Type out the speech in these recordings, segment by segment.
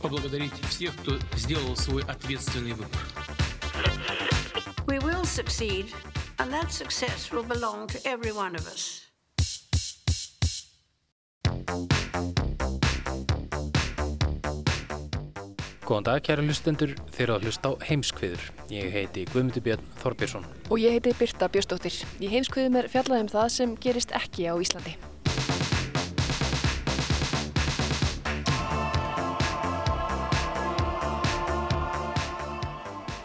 поблагодарить всех, кто сделал свой ответственный выбор. We will succeed, and that success will belong to every one of us. Góðan dag, kæra hlustendur, þeir eru að hlusta á heimskviður. Ég heiti Guðmundur Björn Þorbjörnsson. Og ég heiti Birta Björnsdóttir. Í heimskviðum er fjallað um það sem gerist ekki á Íslandi.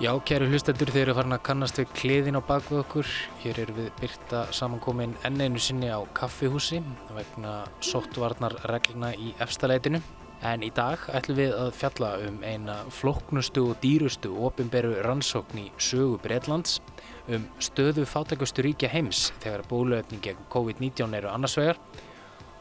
Já, kæru hlustendur, þeir eru farin að kannast við kliðin á baku okkur. Hér eru við Birta samankomin enn einu sinni á kaffihúsi vegna sóttvarnar regluna í efstaleitinu. En í dag ætlum við að fjalla um eina floknustu og dýrustu ofinberu rannsókn í sögu Breitlands um stöðu fátækustu ríkja heims þegar bólöfning gegn COVID-19 eru annarsvegar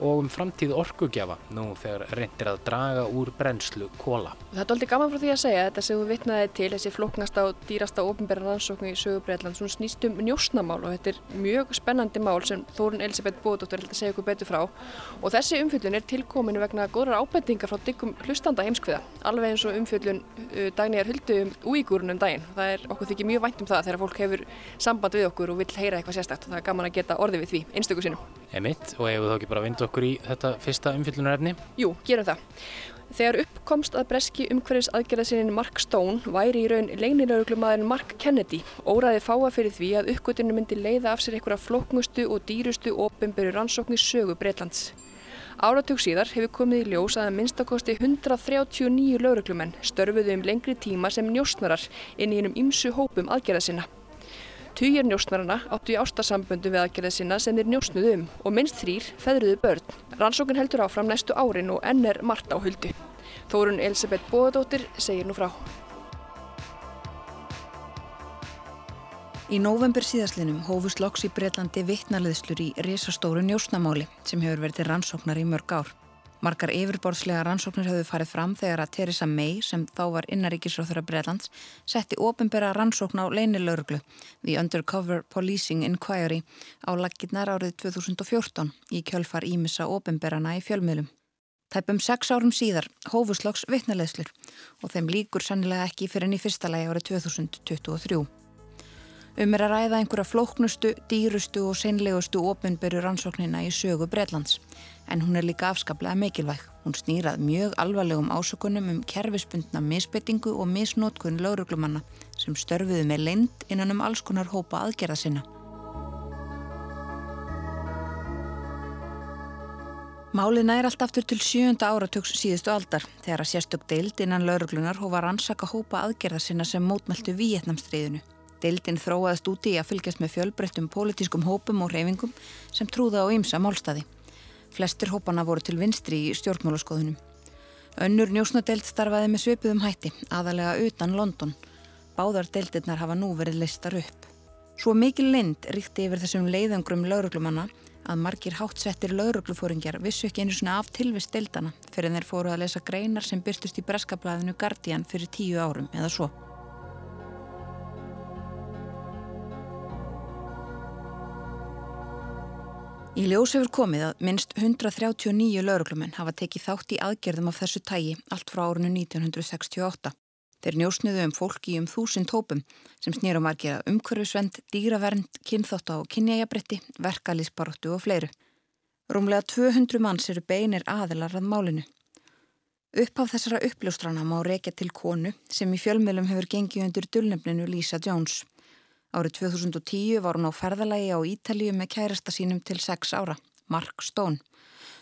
og um framtíð orkugjafa nú þegar reyndir að draga úr brennslu kóla. Það er doldið gaman frá því að segja þetta sem þú vitnaði til þessi flóknasta og dýrasta ofinbæra rannsóknu í sögu Breitland svona snýst um njósnamál og þetta er mjög spennandi mál sem Þórun Elisabeth Bóðdóttur held að segja ykkur betur frá. Og þessi umfjöldun er tilkominu vegna góðrar ábendingar frá diggum hlustanda heimskviða. Alveg eins og umfjöldun uh, dagnýjar huldu um úígúrun um daginn. Það er okkur þykir mjög vænt um það þegar fólk hefur samband við okkur og vil heyra eitthvað sérstakt. Og það er gaman að geta orðið okkur í þetta fyrsta umfyllunarefni? Jú, gerum það. Þegar uppkomst að breski umhverfis aðgerðasinnin Mark Stone væri í raun leinilauglumadurinn Mark Kennedy óraði fáa fyrir því að uppgötunum myndi leiða af sér einhverja flóknustu og dýrustu ofinböru rannsóknir sögu Breitlands. Áratug síðar hefur komið í ljós að minnstakosti 139 lauruglumenn störfuðu um lengri tíma sem njósnarar inn í hennum ymsu hópum aðgerðasinna. Tugir njósnarana áttu í ástasamböndu við aðgerðið sinna sem þeir njósnuðu um og minnst þrýr feðruðu börn. Rannsókn heldur áfram næstu árin og enn er margt á huldu. Þórun Elisabeth Bóðadóttir segir nú frá. Í nóvembur síðaslinum hófust loks í Breitlandi vittnaliðslur í risastóru njósnamáli sem hefur verið rannsóknar í mörg ár. Margar yfirborðslega rannsóknir höfðu farið fram þegar að Theresa May, sem þá var innaríkisráþurra Breitlands, setti ofinbera rannsókn á leinilauruglu The Undercover Policing Inquiry á laginnar árið 2014 í kjölfar ímissa ofinberana í fjölmiðlum. Tæpum sex árum síðar hófuslokks vittnaleðslur og þeim líkur sannilega ekki fyrir enn í fyrsta lagi árið 2023. Um er að ræða einhverja flóknustu, dýrustu og seinlegustu ofinberu rannsóknina í sögu Breitlands en hún er líka afskaplega mikilvæg. Hún snýrað mjög alvarlegum ásökunum um kerfispundna misbyttingu og misnótkun lauruglumanna sem störfuðu með leind innan um alls konar hópa aðgerða sinna. Málið nær allt aftur til sjönda áratöks síðustu aldar þegar að sérstök deild innan lauruglunar hófa rannsaka hópa aðgerða sinna sem mótmæltu Víetnamstríðinu. Deildin þróaðist úti í að fylgjast með fjölbreyttum pólitískum hópum og reyfingum sem trúða á ymsa málstaði. Flestir hópana voru til vinstri í stjórnmálaskoðunum. Önnur njósnadeild starfaði með sveipuðum hætti, aðalega utan London. Báðar deildirnar hafa nú verið listar upp. Svo mikil lind ríkti yfir þessum leiðangrum lauruglumanna að margir hátsettir lauruglufóringjar vissu ekki einu svona af tilvist deildana fyrir þeir fóru að lesa greinar sem byrstust í breskablaðinu Guardian fyrir tíu árum eða svo. Í ljós hefur komið að minnst 139 lauruglumenn hafa tekið þátt í aðgerðum af þessu tægi allt frá árinu 1968. Þeir njósnuðu um fólki um þúsund hópum sem snýrum að gera umhverfisvend, dýravernd, kynþátt á kynjæjabretti, verkalýsbaróttu og fleiru. Rúmlega 200 manns eru beinir aðilar að málinu. Uppaf þessara uppljóstrana má reykja til konu sem í fjölmjölum hefur gengið undir dullnefninu Lisa Jones. Árið 2010 var hún á ferðalagi á Ítalíu með kærasta sínum til 6 ára, Mark Stone.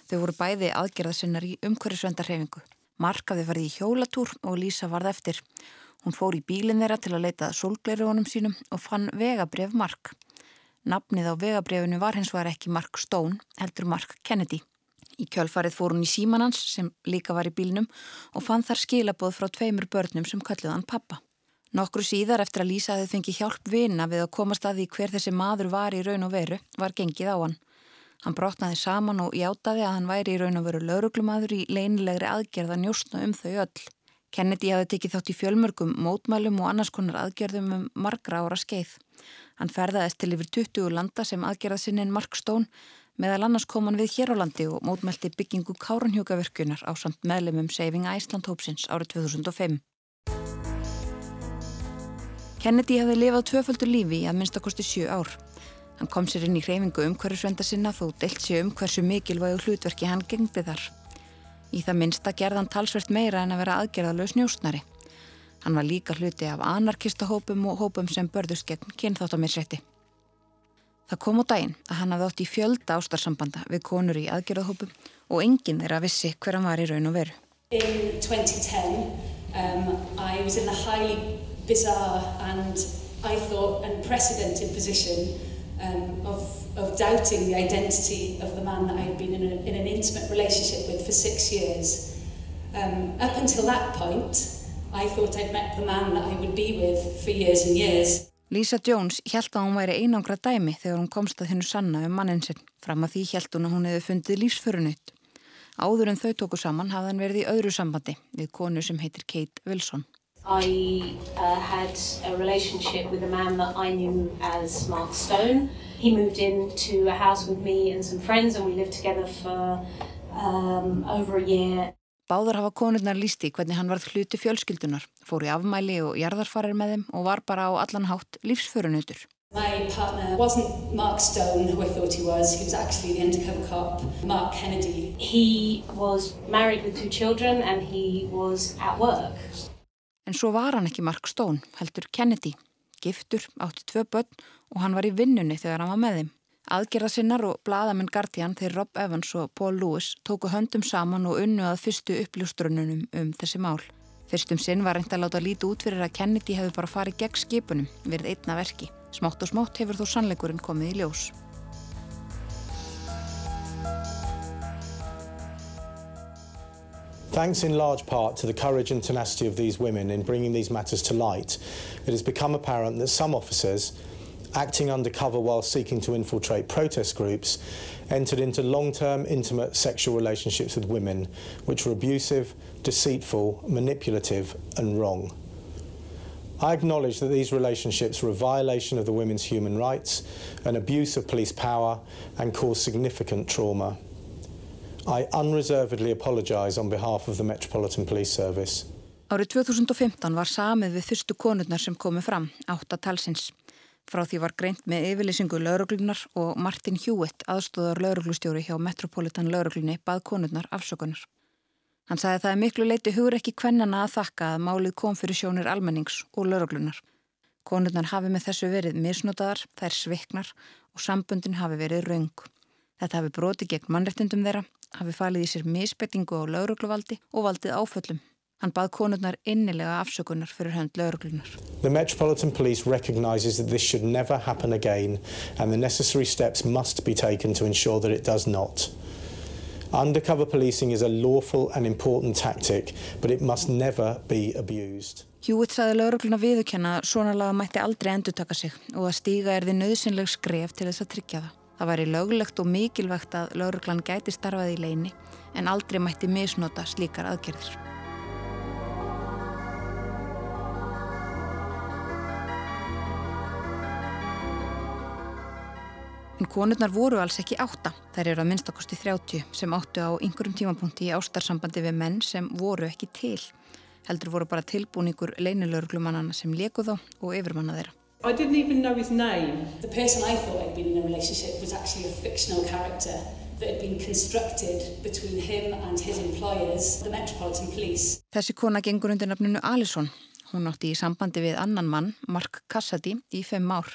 Þau voru bæði aðgerðasinnar í umhverjusvendarhefingu. Mark hafði farið í hjólatúr og Lísa varð eftir. Hún fór í bílinn þeirra til að leita solgleirugunum sínum og fann vegabref Mark. Nafnið á vegabrefinu var hins var ekki Mark Stone, heldur Mark Kennedy. Í kjölfarið fór hún í símanans sem líka var í bílnum og fann þar skilaboð frá tveimur börnum sem kölluðan pappa. Nokkru síðar eftir að Lísa hefði fengið hjálp vina við að komast að því hver þessi maður var í raun og veru var gengið á hann. Hann brotnaði saman og játaði að hann væri í raun og veru lauruglumadur í leinilegri aðgerð að njóstna um þau öll. Kennedy hafði tekið þátt í fjölmörgum, mótmælum og annars konar aðgerðum um margra ára skeið. Hann ferðaðist til yfir 20 landa sem aðgerðasinninn Mark Stone meðal annars kom hann við hér á landi og mótmælti byggingu Káranhjókavirkunar á samt meðlumum Saving Iceland Hópsins árið 2005. Kennedy hafði lifað tvöföldur lífi í að minnstakosti sjö ár. Hann kom sér inn í hreyfingu um hverju svenda sinna þó deilt sér um hversu mikilvægu hlutverki hann gengdi þar. Í það minnsta gerðan talsvert meira en að vera aðgerðalög snjósnari. Hann var líka hluti af anarkistahópum og hópum sem börðust gegn kynþáttamirsrétti. Það kom á daginn að hann hafði átt í fjölda ástarsambanda við konur í aðgerðahópum og enginn þeirra vissi hver hann var í raun og veru. In 2010 um, I was in the highly bizarre and I thought unprecedented position um, of, of doubting the identity of the man that I'd been in, a, in an intimate relationship with for six years. Um, up until that point, I thought I'd met the man that I would be with for years and years. Lisa Jones held að hún væri einangra dæmi þegar hún komst að hennu sanna um mannin sinn. Fram að því held hún að hún hefði fundið lífsförunutt. Áður en þau tóku saman hafði hann verið í öðru sambandi við konu sem heitir Kate Wilson. I uh, had a relationship with a man that I knew as Mark Stone. He moved into a house with me and some friends and we lived together for um, over a year. Báðar hafa konurnar lísti hvernig hann varð hluti fjölskyldunar, fór í afmæli og jarðarfarir með þeim og var bara á allan hátt lífsförunutur. My partner wasn't Mark Stone, who I thought he was. He was actually the undercover cop, Mark Kennedy. He was married with two children and he was at work. En svo var hann ekki Mark Stone, heldur Kennedy. Giftur, átti tvö börn og hann var í vinnunni þegar hann var með þeim. Aðgerðasinnar og bladamenn Guardian þegar Rob Evans og Paul Lewis tóku höndum saman og unnu að fyrstu uppljóstrununum um þessi mál. Fyrstum sinn var reynd að láta líti út fyrir að Kennedy hefði bara farið gegn skipunum, verið einna verki. Smátt og smátt hefur þó sannleikurinn komið í ljós. Thanks in large part to the courage and tenacity of these women in bringing these matters to light, it has become apparent that some officers, acting undercover while seeking to infiltrate protest groups, entered into long-term intimate sexual relationships with women, which were abusive, deceitful, manipulative and wrong. I acknowledge that these relationships were a violation of the women's human rights, an abuse of police power and caused significant trauma. I unreservedly apologise on behalf of the Metropolitan Police Service. Árið 2015 var samið við fyrstu konurnar sem komu fram, áttatalsins. Frá því var greint með yfirlýsingu lauruglunar og Martin Hewitt, aðstóðar lauruglustjóri hjá Metropolitan lauruglunni, bað konurnar afsökunar. Hann sagði að það er miklu leiti hugur ekki kvennana að þakka að málið kom fyrir sjónir almennings og lauruglunar. Konurnar hafi með þessu verið misnotaðar, þær sviknar og sambundin hafi verið raung. Þetta hafi broti gegn mannreftindum þeirra hafi falið í sér misbettingu á laurugluvaldi og valdið áföllum. Hann bað konurnar innilega afsökunar fyrir hönd lauruglunar. The Metropolitan Police recognises that this should never happen again and the necessary steps must be taken to ensure that it does not. Undercover policing is a lawful and important tactic but it must never be abused. Hewitt saði laurugluna viðukenna að svona laga mætti aldrei endur taka sig og að stíga er því nöðsynleg skref til þess að tryggja það. Það væri löglegt og mikilvægt að lauruglan gæti starfað í leini en aldrei mætti misnota slíkar aðgerðir. En konurnar voru alls ekki átta. Þær eru að minnstakosti 30 sem áttu á einhverjum tímapunkti í ástarsambandi við menn sem voru ekki til. Heldur voru bara tilbúningur leinilauruglumanana sem leku þá og yfirmanna þeirra. I didn't even know his name. The person I thought I'd been in a relationship was actually a fictional character that had been constructed between him and his employers, the Metropolitan Police. Þessi kona gengur undir nafninu Alison. Hún átti í sambandi við annan mann, Mark Cassidy, í fem ár.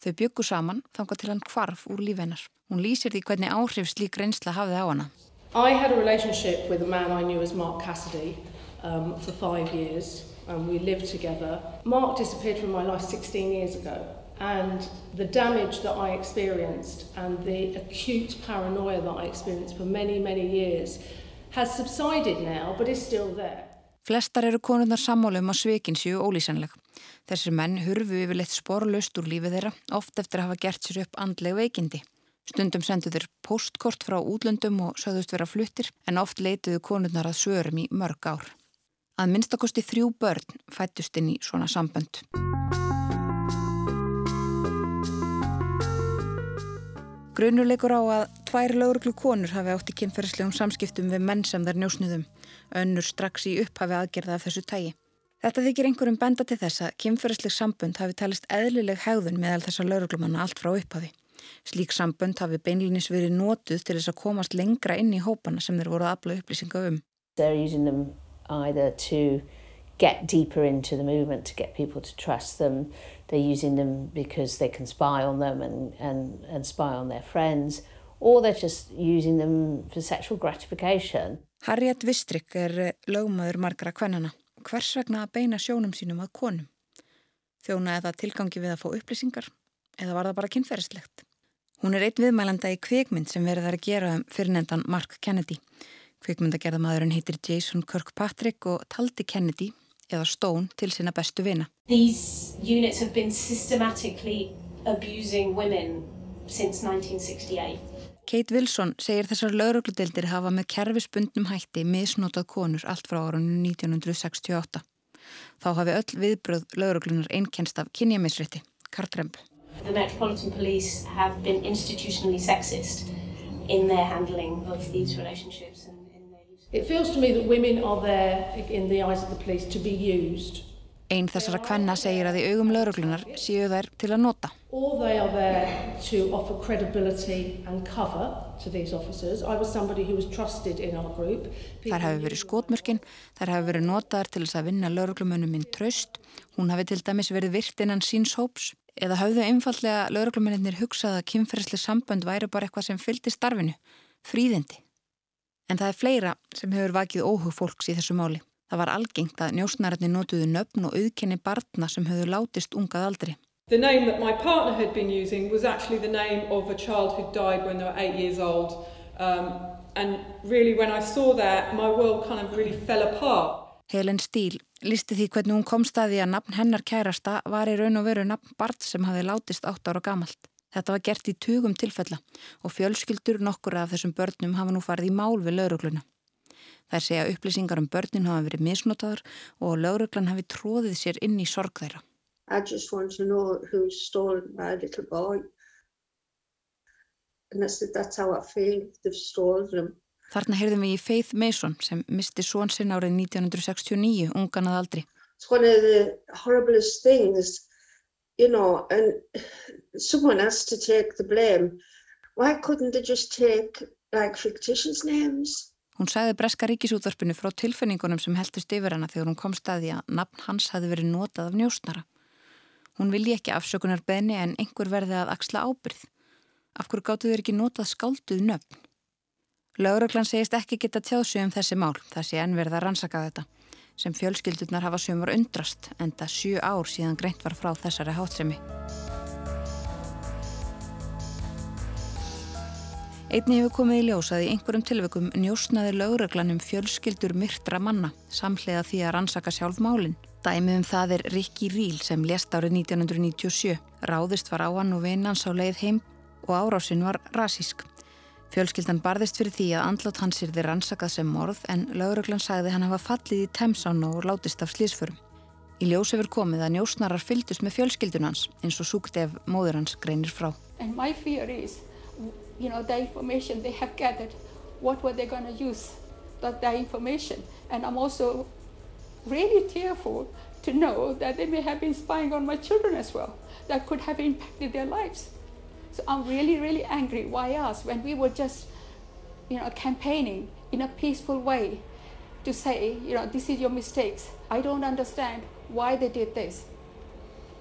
Þau byggu saman þangað til hann kvarf úr lífennar. Hún lýsir því hvernig áhrif slík reynsla hafði á hana. I had a relationship with a man I knew as Mark Cassidy um, for five years and we lived together. Mark disappeared from my life 16 years ago and the damage that I experienced and the acute paranoia that I experienced for many, many years has subsided now but is still there. Flestar eru konurnar sammála um að sveikin séu ólýsanleg. Þessir menn hurfu yfirleitt sporlaust úr lífið þeirra oft eftir að hafa gert sér upp andleg veikindi. Stundum sendu þeir postkort frá útlöndum og söðust vera fluttir en oft leituðu konurnar að svörum í mörg ár. Að minnstakosti þrjú börn fættust inn í svona sambönd. Grunuleikur á að tvær lauruglu konur hafi átt í kynferðslegum samskiptum við menn sem þær njósnuðum, önnur strax í upphafi aðgerða af þessu tægi. Þetta þykir einhverjum benda til þess að kynferðsleg sambund hafi talist eðlileg hegðun meðal þessar lauruglumanna allt frá upphafi. Slík sambund hafi beinlinis verið nótuð til þess að komast lengra inn í hópana sem þeir voru að afla upplýsinga um. Get deeper into the movement to get people to trust them. They're using them because they can spy on them and, and, and spy on their friends, or they're just using them for sexual gratification. Harriet Vistrik er eh, lögmaður margra kvennana. Hvers vegna að beina sjónum sínum að konum? Þjóna eða tilgangi við að fá upplýsingar? Eða var það bara kynferðislegt? Hún er eitt viðmælanda í kvikmynd sem verið að gera um fyrirnendan Mark Kennedy. Kvikmyndagerðamadurinn heitir Jason Kirkpatrick og taldi Kennedy eða Stone til sína bestu vina. These units have been systematically abusing women since 1968. Kate Wilson segir þessar laurugludeildir hafa með kerfisbundnum hætti misnotað konur allt frá árunum 1968. Þá hafi öll viðbröð lauruglunar einnkenst af kynjamisrétti, kartremp. The Metropolitan Police have been institutionally sexist in their handling of these relationships. It feels to me that women are there in the eyes of the police to be used. Einn þessara kvenna segir að í augum lauruglunar séu þær til að nota. Or they are there to offer credibility and cover to these officers. I was somebody who was trusted in our group. Þær hafi verið skotmörkin, þær hafi verið notaðar til þess að vinna lauruglumönnum minn tröst. Hún hafi til dæmis verið virt innan síns hóps. Eða hafðu einfallega lauruglumennir hugsað að kynferðsli sambönd væri bara eitthvað sem fylgdi starfinu. Fríðindi. En það er fleira sem hefur vakið óhug fólks í þessu máli. Það var algengt að njósnararnir notuðu nöfn og auðkenni barna sem hefur látist ungað aldri. The name that my partner had been using was actually the name of a child who died when they were eight years old. Um, and really when I saw that, my world kind of really fell apart. Helen Steele listi því hvernig hún kom staði að nafn hennar kærasta var í raun og veru nafn Bart sem hafi látist átt ára gamalt. Þetta var gert í tugum tilfella og fjölskyldur nokkur af þessum börnum hafa nú farið í mál við laurugluna. Er segja upplýsingar um börnin hafa verið misnotaður og lauruglan hafi tróðið sér inn í sorg þeirra. I just want to know who stole my little boy. And I said that's how I feel, they've stolen them. Þarna heyrðum við í Faith Mason sem misti són sinn árið 1969, ungan að aldri. It's one of the horriblest things you know, and someone has to take the blame. Why couldn't they just take like fictitious names? Hún sagði Breska ríkisútvarpinu frá tilfinningunum sem heldust yfir hana þegar hún kom staði að nafn hans hafi verið notað af njósnara. Hún vilji ekki afsökunar beðni en einhver verði að axla ábyrð. Af hverju gáttu þeir ekki notað skálduð nöfn? Lauraglann segist ekki geta tjáðsug um þessi mál, það sé enverð að rannsaka þetta sem fjölskyldurnar hafa sömur undrast en það sjú ár síðan greint var frá þessari hátsemi. Einni hefur komið í ljós að í einhverjum tilveikum njósnaði lauraglanum fjölskyldur myrtra manna samhlega því að rannsaka sjálf málinn. Dæmið um það er Rikki Ríl sem lést árið 1997. Ráðist var á hann og vinnans á leið heim og árásinn var rasísk. Fjölskyldan barðist fyrir því að andlátt hans er þið rannsakað sem morð en lauruglan sagði hann hafa fallið í temsán og látist af slísförum. Í ljós hefur komið að njósnarar fyldust með fjölskyldun hans eins og súkt ef móður hans greinir frá. You know, the information they have gathered, what were they going to use that, information? And I'm also really tearful to know that they may have been spying on my children as well. That could have impacted their lives. So I'm really, really angry. Why us? When we were just, you know, campaigning in a peaceful way to say, you know, this is your mistakes. I don't understand why they did this.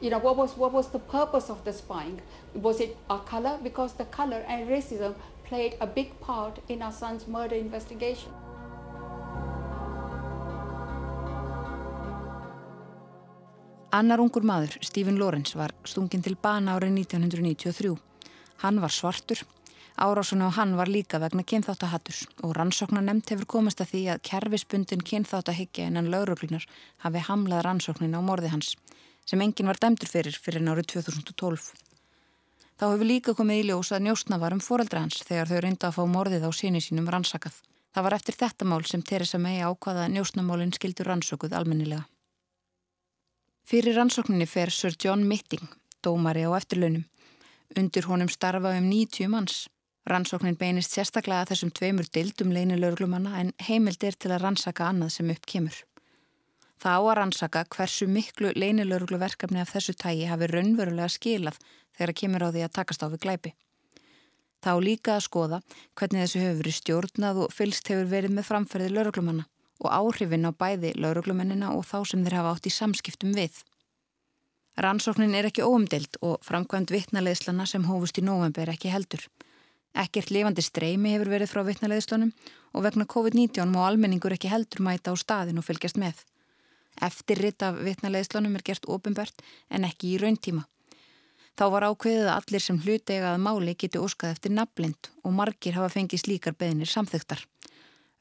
You know, what was, what was the purpose of the spying? Was it our color? Because the color and racism played a big part in our son's murder investigation. Annar ungur maður, Stephen Lawrence, var stungin til bana árið 1993. Hann var svartur. Árásun á hann var líka vegna kynþáttahattus og rannsóknar nefnt hefur komast að því að kerfisbundin kynþáttahyggja innan lauruglunar hafi hamlað rannsóknin á morði hans, sem enginn var dæmdur fyrir fyrir nárið 2012. Þá hefur líka komið í ljós að njóstna var um foreldra hans þegar þau reynda að fá morðið á síni sínum rannsakað. Það var eftir þetta mál sem Theresa May ákvaða að njóstnamálinn skildur rannsókuð almennilega. Fyrir rannsókninni fer Sir John Mitting, dómari á eftirlaunum. Undir honum starfa um 90 manns. Rannsóknin beinist sérstaklega að þessum tveimur dildum leinilörglumanna en heimild er til að rannsaka annað sem upp kemur. Það á að rannsaka hversu miklu leinilörgluverkefni af þessu tægi hafi raunverulega skilað þegar kemur á því að takast á við glæpi. Þá líka að skoða hvernig þessu hefur verið stjórnað og fylst hefur verið með framferði lauruglumanna og áhrifin á bæði lauruglumennina og þá sem þeir hafa átt í samskiptum við. Rannsóknin er ekki óumdelt og framkvæmt vittnaleðslana sem hófust í november ekki heldur. Ekkert lifandi streymi hefur verið frá vittnaleðslunum og vegna COVID-19 má almenningur ekki heldur mæta á staðin og fylgjast með. Eftirrit af vittnaleðslunum er gert ofinbært en ekki í rauntíma. Þá var ákveðið að allir sem hluti egaða máli geti óskað eftir naflind og margir hafa fengið slíkar beðinir samþugtar.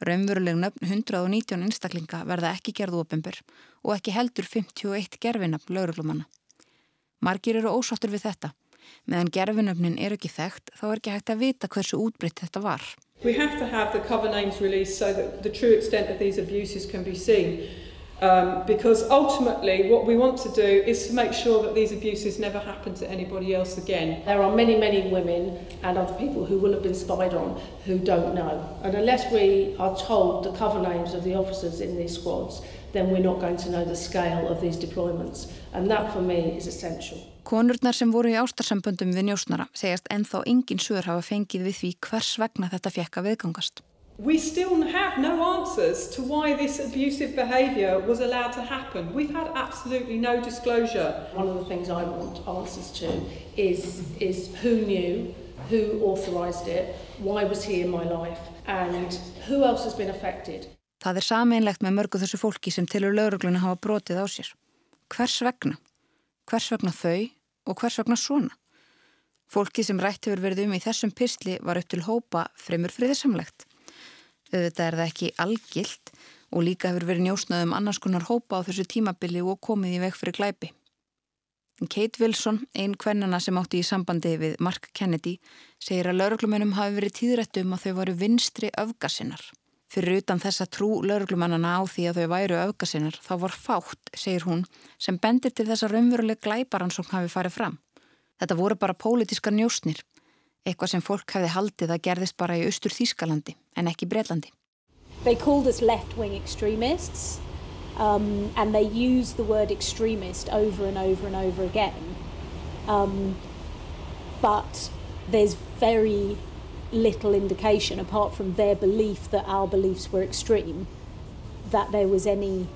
Raunveruleg nöfn 119 einstaklinga verða ekki gerðu ofinbör og ekki heldur 51 gerfinafn lauruglumanna. Margir eru ósáttur við þetta. Meðan gerfinöfnin er ekki þekkt þá er ekki hægt að vita hversu útbreytt þetta var. Have to have the cover names released so that the true extent of these abuses can be seen. Um, because ultimately what we want to do is to make sure that these abuses never happen to anybody else again. There are many, many women and other people who will have been spied on who don't know. And unless we are told the cover names of the officers in these squads, then we're not going to know the scale of these deployments. And that for me is essential. Konurnar sem voru í ástarsamböndum við njósnara segast ennþá engin sögur hafa fengið við því hvers vegna þetta fekk að viðgangast. We still have no answers to why this abusive behaviour was allowed to happen. We've had absolutely no disclosure. One of the things I want answers to is, is who knew, who authorised it, why was he in my life, and who else has been affected. Það er sameinlegt með mörgu þessu fólki sem tilur laurugluna hafa brotið á sér. Hvers vegna? Hvers vegna þau og hvers vegna svona? Fólki sem rætt hefur verið um í þessum pysli var upp til hópa fremur friðisamlegt. Þetta er það ekki algilt og líka hefur verið njósnað um annars konar hópa á þessu tímabili og komið í veg fyrir glæpi. Kate Wilson, einn kvennana sem átti í sambandi við Mark Kennedy, segir að lauruglumennum hafi verið tíðrættu um að þau varu vinstri öfgasinnar. Fyrir utan þessa trú lauruglumennana á því að þau væru öfgasinnar þá var fátt, segir hún, sem bendir til þess að raunveruleg glæbaransókn hafi farið fram. Þetta voru bara pólitískar njósnir eitthvað sem fólk hefði haldið að gerðist bara í austur Þýskalandi en ekki Breitlandi. They called us left-wing extremists um, and they used the word extremist over and over and over again. Um, but there's very little indication apart from their belief that our beliefs were extreme that there was any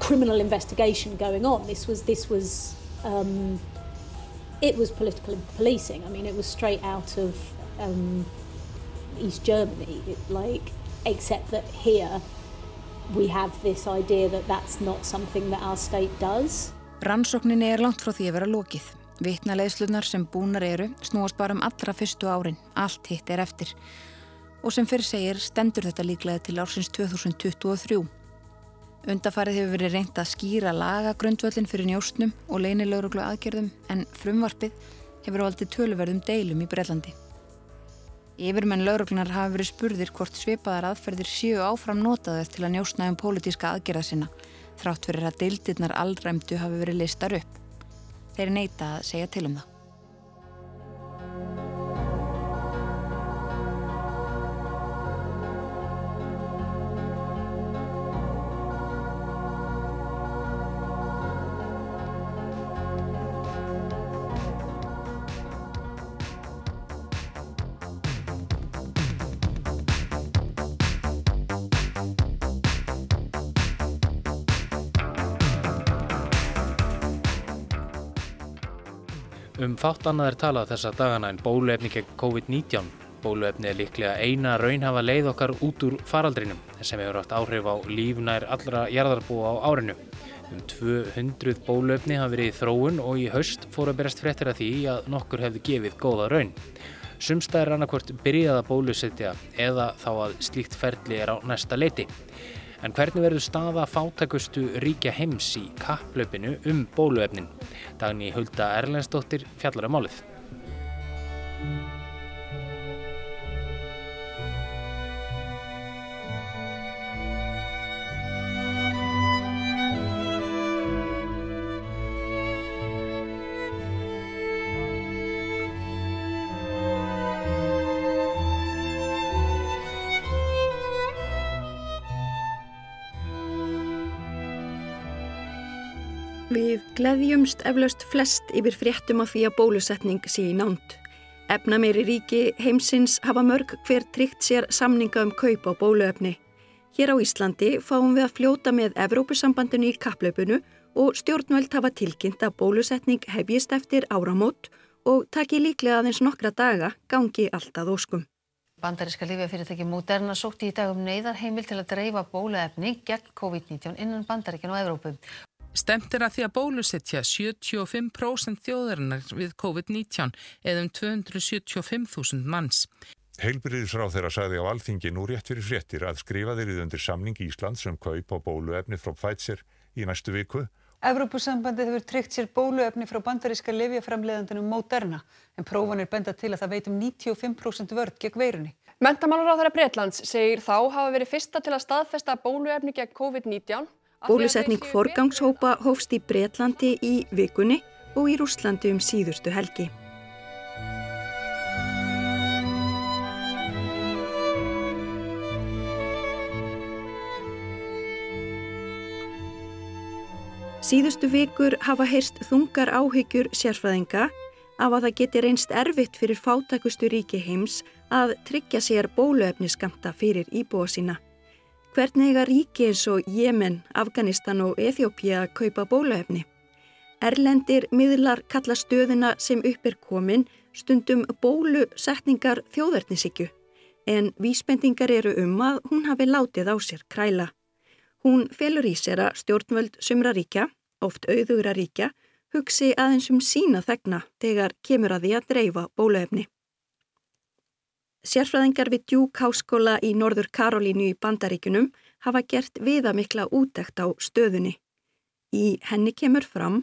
criminal investigation going on. This was this was um, it was political policing. I mean, it was straight out of um, East Germany, it, like, except that here we have this idea that that's not something that our state does. Rannsókninni er langt frá því að vera lokið. Vittnaleðslunar sem búnar eru snúast bara um allra fyrstu árin, allt hitt er eftir. Og sem fyrir segir stendur þetta líklega til ársins 2023. Undafarið hefur verið reynd að skýra lagagrundvöldin fyrir njóstnum og leinilauruglu aðgerðum en frumvarpið hefur valdið töluverðum deilum í Brellandi. Yfirmenn lauruglunar hafa verið spurðir hvort svipaðar aðferðir séu áfram notaðar til að njóstna um pólitíska aðgerða sinna þrátt fyrir að deildirnar allræmdu hafi verið listar upp. Þeir neyta að segja til um það. Fátt annað er talað þessa dagana en bóluefni gegn COVID-19. Bóluefni er líklega eina raunhafa leið okkar út úr faraldrinum sem hefur haft áhrif á lífnær allra jarðarbúa á árinu. Um 200 bólöfni hafa verið í þróun og í haust fóru að berast fréttir að því að nokkur hefði gefið góða raun. Sumstæðir annarkvort byrjað að bólusetja eða þá að slíkt ferli er á næsta leiti. En hvernig verður staða fátækustu ríkja heims í kapplaupinu um bóluefnin? Dagni Hulda Erlendsdóttir fjallar um málið. Gleðjumst eflaust flest yfir fréttum af því að bólusetning sé í nánt. Efna meiri ríki heimsins hafa mörg hver tryggt sér samninga um kaup á bóluefni. Hér á Íslandi fáum við að fljóta með Evrópusambandinu í kapplaupinu og stjórnvöld hafa tilkynnt að bólusetning hefjist eftir áramót og taki líklega aðeins nokkra daga gangi alltaf óskum. Bandaríska lífjafyrirtæki Moderna sótti í dag um neyðarheimil til að dreifa bóluefni gegn COVID-19 innan Bandaríkinu og Evrópu. Stemt er að því að bólusetja 75% þjóðarinnar við COVID-19 eða um 275.000 manns. Heilbyrðisráð þeirra sagði á alþingi nú rétt fyrir fréttir að skrifa þeirrið undir samning Íslands um kaup á bóluefni frá Pfizer í næstu viku. Evrópusambandið hefur tryggt sér bóluefni frá bandaríska lifjaframleðandunum Moderna en prófanir benda til að það veitum 95% vörd gegn veirunni. Mentamálar á þeirra Breitlands segir þá hafa verið fyrsta til að staðfesta bóluefni gegn COVID-19 Bólusetning forgangshópa hófst í Breitlandi í vikunni og í Rúslandi um síðustu helgi. Síðustu vikur hafa heyrst þungar áhyggjur sérfræðinga af að það geti reynst erfitt fyrir fátækustu ríki heims að tryggja sér bóluefniskamta fyrir íbúa sína. Hvernig eiga ríki eins og Jemen, Afganistan og Eþjópia að kaupa bóluefni? Erlendir miðlar kalla stöðuna sem upp er komin stundum bólusetningar þjóðverðnisíkju en vísbendingar eru um að hún hafi látið á sér kræla. Hún felur í sér að stjórnvöld sumra ríkja, oft auðugra ríkja, hugsi aðeins um sína þegna þegar kemur að því að dreifa bóluefni. Sérfræðingar við Duke Háskóla í Norður Karolínu í Bandaríkunum hafa gert viðamikla útækt á stöðunni. Í henni kemur fram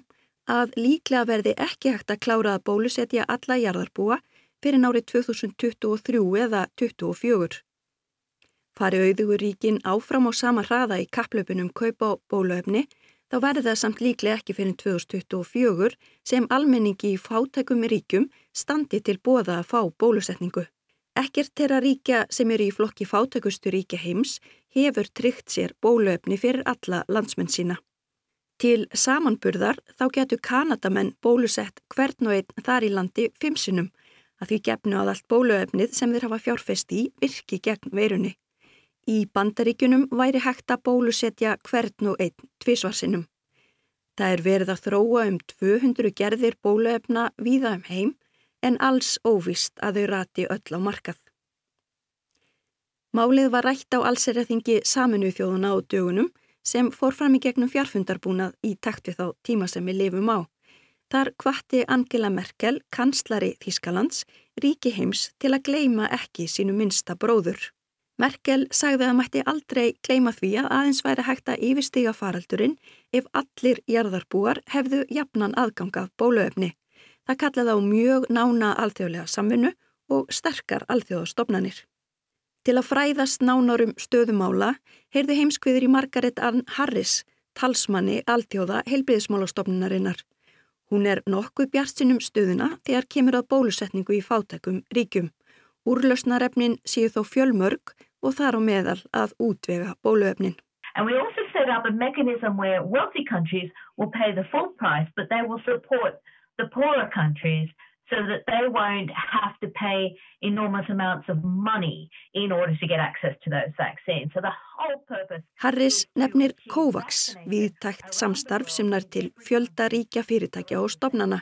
að líklega verði ekki hægt að klára að bólusetja alla jarðarbúa fyrir nárið 2023 eða 2024. Fari auðugur ríkin áfram á sama hraða í kapplöpunum kaupa á bóluefni þá verði það samt líklega ekki fyrir 2024 sem almenningi í fátækum ríkjum standi til bóða að fá bólusetningu. Ekkert þeirra ríkja sem eru í flokki fátækustu ríkja heims hefur tryggt sér bóluefni fyrir alla landsmenn sína. Til samanburðar þá getur Kanadamenn bólusett hvern og einn þar í landi fimsinum að því gefnu að allt bóluefnið sem þeir hafa fjárfest í virki gegn veirunni. Í bandaríkunum væri hægt að bólusetja hvern og einn tvísvarsinum. Það er verið að þróa um 200 gerðir bóluefna víða um heim en alls óvist að þau rati öll á markað. Málið var rætt á allserjaþingi saminuð þjóðuna á dögunum sem fór fram í gegnum fjárfundarbúnað í takt við þá tíma sem við lifum á. Þar kvatti Angela Merkel, kanslari Þískalands, ríki heims til að gleima ekki sínu minsta bróður. Merkel sagði að mætti aldrei gleima því að aðeins væri hægt að yfirstiga faraldurinn ef allir jarðarbúar hefðu jafnan aðgangað bóluefni. Það kallaði á mjög nána alþjóðlega samvinnu og sterkar alþjóðastofnanir. Til að fræðast nánarum stöðumála heyrði heimskviður í Margaret Ann Harris, talsmanni alþjóða heilbriðismálastofnunarinnar. Hún er nokkuð bjartsinum stöðuna þegar kemur að bólusetningu í fátækum ríkjum. Úrlösnarefnin séu þó fjölmörg og þar á meðal að útvega bóluefnin. And we also set up a mechanism where wealthy countries will pay the full price, but they will support the poorer countries so that they won't have to pay enormous amounts of money in order to get access to those vaccines. So the whole purpose... Harris nefnir COVAX, viðtækt samstarf sem nær til fjölda ríkja fyrirtækja og stopnana.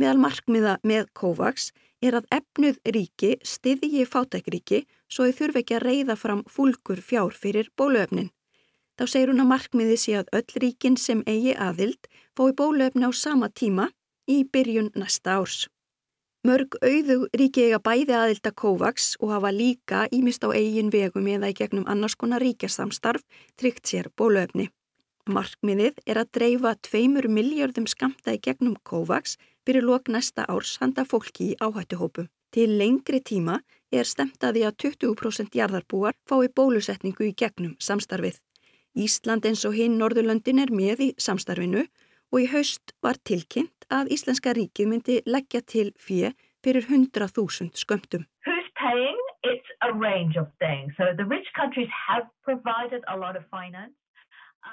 Meðal markmiða með COVAX er að efnuð ríki stiðji fátækríki svo þau þurfi ekki að reyða fram fúlgur fjár fyrir bóluefnin. þá segir hún að markmiði sé að öll ríkin sem eigi aðild fái bóluefni á sama tíma í byrjun næsta árs. Mörg auðu ríki eiga bæði aðilda COVAX og hafa líka ímist á eigin vegum eða í gegnum annars konar ríkjasamstarf tryggt sér bóluefni. Markmiðið er að dreifa tveimur miljardum skamta í gegnum COVAX fyrir lok næsta árs handa fólki í áhættuhópu. Til lengri tíma er stemtaði að 20% jarðarbúar fái bólusetningu í gegnum samstarfið. Ísland eins og hinn Norðurlöndin er með í samstarfinu og í haust var tilkynnt að Íslenska ríkið myndi leggja til fjö fyrir 100.000 skömmtum.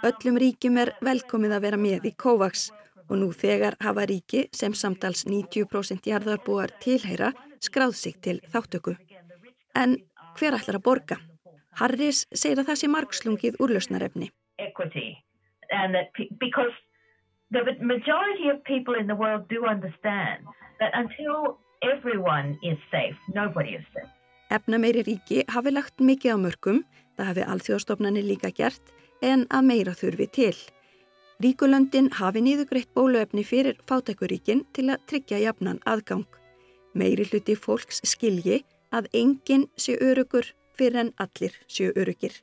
Öllum ríkjum er velkomið að vera með í COVAX og nú þegar hafa ríki sem samtals 90% jarðarbúar tilheyra skráð sig til þáttöku. En hver ætlar að borga? Harris segir að það sé margslungið úrlausnarefni. Equity. And that because the majority of people in the world do understand that until everyone is safe, nobody is safe. Efna meiri ríki hafi lagt mikið á mörgum, það hafi alþjóðstofnani líka gert, en að meira þurfi til. Ríkulöndin hafi nýðugreitt bóluefni fyrir fátækuríkin til að tryggja jafnan aðgang. Meiri hluti fólks skilji að enginn sé örugur fyrir en allir séu örugir.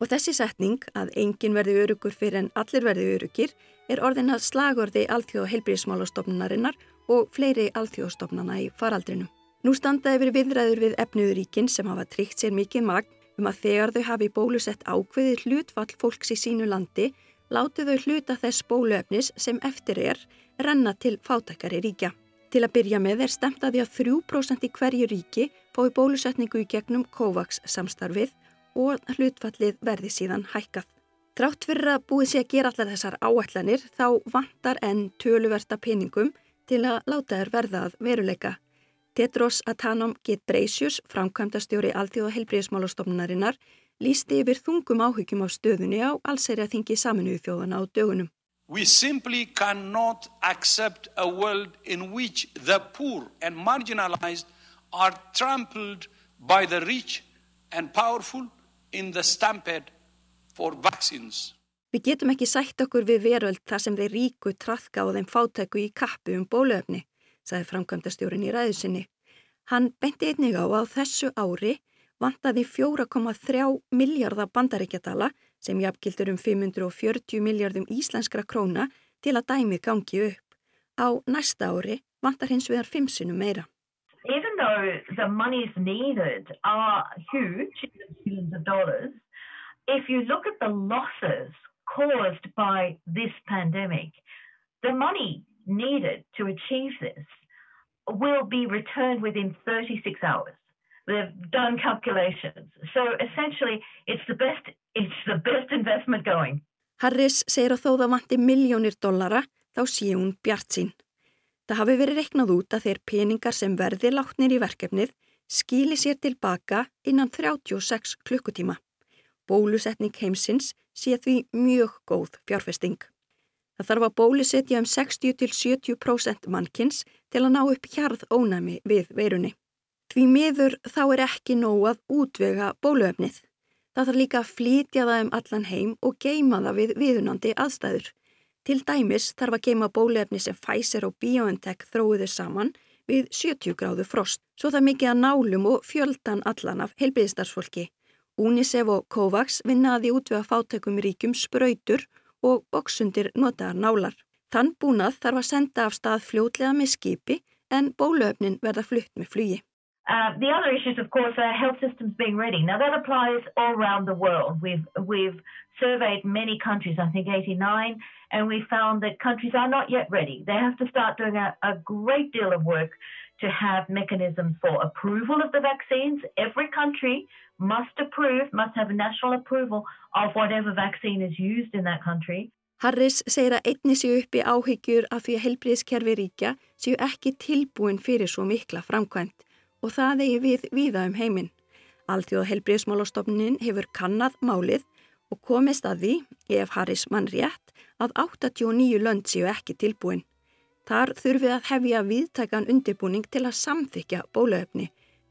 Og þessi setning að enginn verði örugur fyrir en allir verði örugir er orðin að slagorði alþjóð heilbríðismálastofnunarinnar og fleiri alþjóðstofnana í faraldrinu. Nú standaði verið viðræður við efniðuríkin sem hafa tryggt sér mikið magn um að þegar þau hafi bólusett ákveðið hlutfall fólks í sínu landi láti þau hluta þess bóluefnis sem eftir er renna til fátækari ríkja. Til að byrja með er stemt að því að 3% í hverju ríki fái bólusetningu í gegnum COVAX samstarfið og hlutfallið verði síðan hækkað. Drátt fyrir að búið sé að gera allar þessar áætlanir þá vantar enn töluverta peningum til að láta þær verða að veruleika. Tetros Atanom Getbreisius, framkvæmdastjóri Alþjóða helbriðismálastofnunarinnar, lísti yfir þungum áhyggjum á stöðunni á allsæri að þingi saminuðu þjóðana á dögunum. We simply cannot accept a world in which the poor and marginalized are trampled by the rich and powerful in the stampede for vaccines. Við getum ekki sætt okkur við veröld þar sem þeir ríku trafka og þeim fátæku í kappu um bólöfni, sagði framkvæmdastjórin í ræðusinni. Hann beinti einnig á að þessu ári vantaði 4,3 miljardar bandaríkjadala sem jafnkildur um 540 miljardum íslenskra króna til að dæmið gangi upp. Á næsta ári vantar hins vegar 5 sinum meira. Even though the monies needed are huge, billions of dollars, if you look at the losses caused by this pandemic, the money needed to achieve this will be returned within 36 hours. They've done calculations. So essentially it's the best, it's the best investment going. Harris segir að þó það vanti miljónir dollara þá sé hún bjart sín. Það hafi verið reknað út að þeir peningar sem verði látnir í verkefnið skýli sér tilbaka innan 36 klukkutíma. Bólusetning heimsins sé því mjög góð fjárfesting. Það þarf að bólusetja um 60-70% mannkins til að ná upp hjarð ónæmi við veirunni. Því miður þá er ekki nóg að útvega bóluefnið. Það þarf líka að flytja það um allan heim og geima það við viðunandi aðstæður. Til dæmis þarf að geima bóluefni sem Pfizer og BioNTech þróiðu saman við 70 gráðu frost, svo það mikið að nálum og fjöldan allan af helbriðistarsfólki. UNICEF og COVAX vinnaði útvega fátökum ríkum spröytur og boksundir notaðar nálar. Þann búnað þarf að senda af stað fljótlega með skipi en bóluefnin verða flutt með flugi. Uh, the other issues, of course, are health systems being ready. Now, that applies all around the world. We've, we've surveyed many countries, I think 89, and we found that countries are not yet ready. They have to start doing a, a great deal of work to have mechanisms for approval of the vaccines. Every country must approve, must have national approval of whatever vaccine is used in that country. Harris segir að einni séu uppi áhyggjur af því að helbriðskerfi ríkja séu ekki tilbúin fyrir svo mikla framkvæmt og það eigi við víða um heiminn. Alþjóð helbriðsmálastofnin hefur kannad málið og komist að því, ef Harris mann rétt, að 89 lönd séu ekki tilbúin. Þar þurfið að hefja viðtækan undirbúning til að samþykja bóluefni.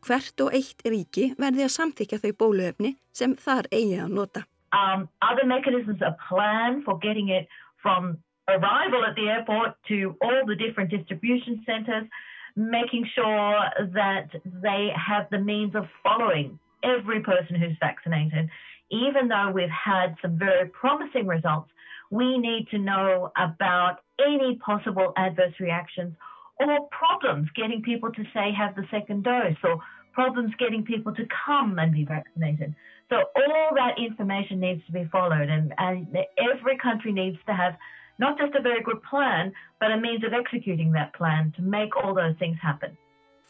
Hvert og eitt ríki verði að samþykja þau bóluefni sem þar eigi að nota. Um, other mechanisms are planned for getting it from arrival at the airport to all the different distribution centres, making sure that they have the means of following every person who's vaccinated. Even though we've had some very promising results, we need to know about any possible adverse reactions or problems getting people to say have the second dose or problems getting people to come and be vaccinated. So all that information needs to be followed and, and every country needs to have not just a very good plan, but a means of executing that plan to make all those things happen.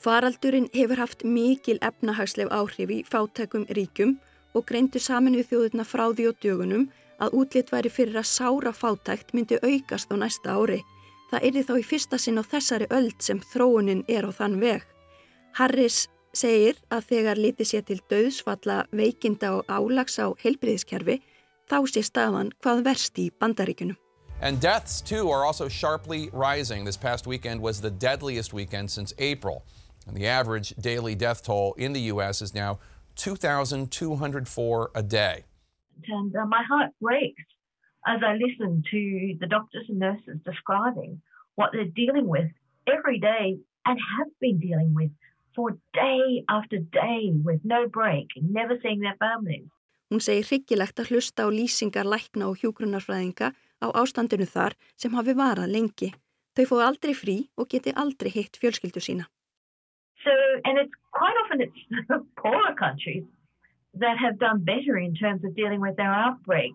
Faraldurinn hefur haft mikil efnahagsleg áhrif í fátækum ríkum og greindu saminuð þjóðurna frá því á dögunum að útlitt væri fyrir að sára fátækt myndi aukast á næsta ári. Það er þá í fyrsta sinn á þessari öld sem þróunin er á þann veg. Harris segir að þegar lítið sé til döðsfalla veikinda og álags á heilbriðiskerfi þá sé staðan hvað verst í bandaríkunum. And deaths too are also sharply rising. This past weekend was the deadliest weekend since April. And the average daily death toll in the U.S. is now 2,204 a day. And uh, my heart breaks as I listen to the doctors and nurses describing what they're dealing with every day and have been dealing with for day after day with no break, never seeing their families. Hún segir hryggilegt að hlusta á lýsingar lækna og hjúgrunarfræðinga á ástandinu þar sem hafi varað lengi. Þau fóðu aldrei frí og geti aldrei hitt fjölskyldu sína. So, and it's quite often it's poorer countries that have done better in terms of dealing with their outbreak.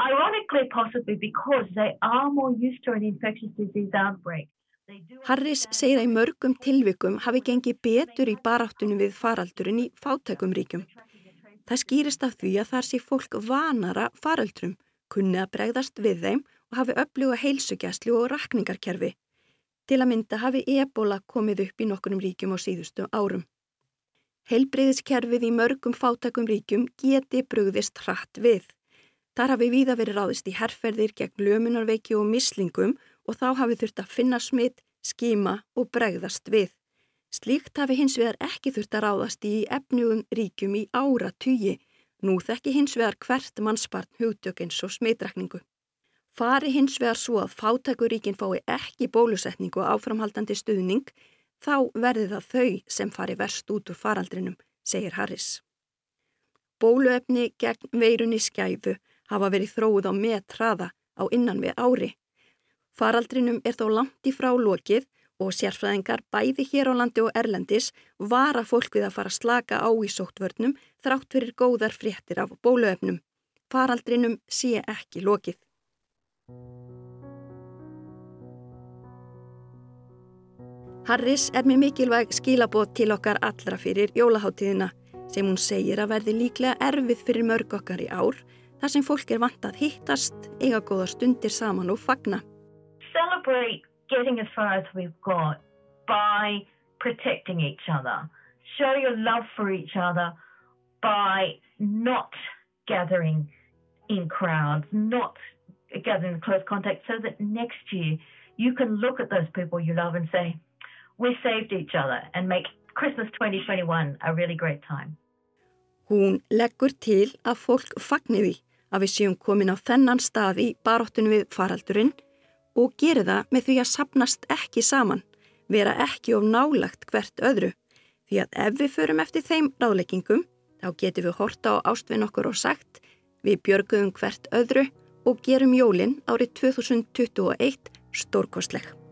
Ironically, possibly because they are more used to an infectious disease outbreak. Harris segir að í mörgum tilvikum hafi gengið betur í baráttunum við faraldurinn í fátækum ríkjum. Það skýrist af því að þar sé fólk vanara faraldrum, kunni að bregðast við þeim og hafi öfluga heilsugjæslu og rakningarkerfi. Til að mynda hafi ebola komið upp í nokkunum ríkjum á síðustu árum. Heilbreyðiskerfið í mörgum fátækum ríkjum geti brugðist hratt við. Þar hafi víða verið ráðist í herrferðir gegn lömunarveiki og mislingum og þá hafi þurft að finna smitt, skíma og bregðast við. Slíkt hafi hins vegar ekki þurft að ráðast í efnugum ríkjum í ára tugi, nú þekki hins vegar hvert mannspartn hugtökins og smittrakningu. Fari hins vegar svo að fátækuríkin fái ekki bólusetningu og áframhaldandi stuðning, þá verði það þau sem fari verst út úr faraldrinum, segir Harris. Bóluefni gegn veirunni skæfu hafa verið þróið á metraða á innan við ári. Faraldrinum er þó langt í frá lokið og sérfræðingar bæði hér á landi og erlendis vara fólk við að fara slaka á í sóttvörnum þrátt fyrir góðar fréttir af bóluefnum. Faraldrinum sé ekki lokið. Harris er með mikilvæg skilabót til okkar allra fyrir jólaháttíðina sem hún segir að verði líklega erfið fyrir mörg okkar í ár þar sem fólk er vant að hittast, eiga góða stundir saman og fagna. Celebrate getting as far as we've got by protecting each other. Show your love for each other by not gathering in crowds, not gathering in close contact so that next year you can look at those people you love and say, we saved each other and make Christmas 2021 a really great time. Hún leggur til að fólk fagniði að við séum komin á þennan stað í baróttunum við faraldurinn og gera það með því að sapnast ekki saman, vera ekki of nálagt hvert öðru. Því að ef við förum eftir þeim ráðleggingum, þá getum við horta á ástfinn okkur og sagt við björgum hvert öðru og gerum jólinn árið 2021 stórkostleg.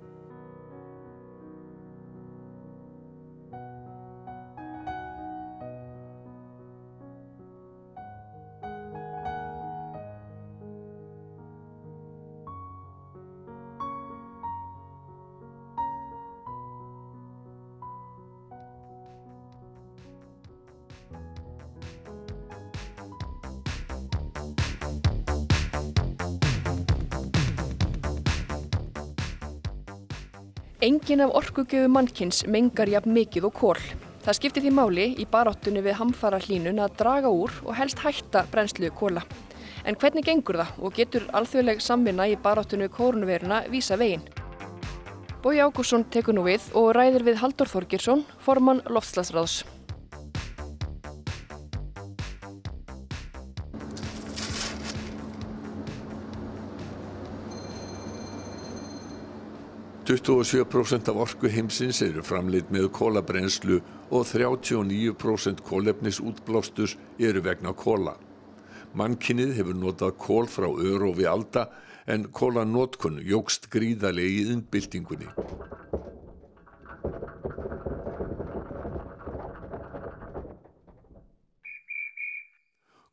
Engin af orkugjöfu mannkins mengar jafn mikið og kól. Það skiptir því máli í baráttunni við hamfara hlínun að draga úr og helst hætta brennslu kóla. En hvernig gengur það og getur alþjóðleg samvinna í baráttunni kórnveruna vísa veginn? Bói Ágússon tekur nú við og ræðir við Haldur Þorgirsson, formann Loftslasráðs. 27% af orku heimsins eru framleitt með kólabrenslu og 39% kólefnis útblástus eru vegna kóla. Mannkinnið hefur notað kól frá örofi alda en kólanótkun jógst gríðarlega í innbyltingunni.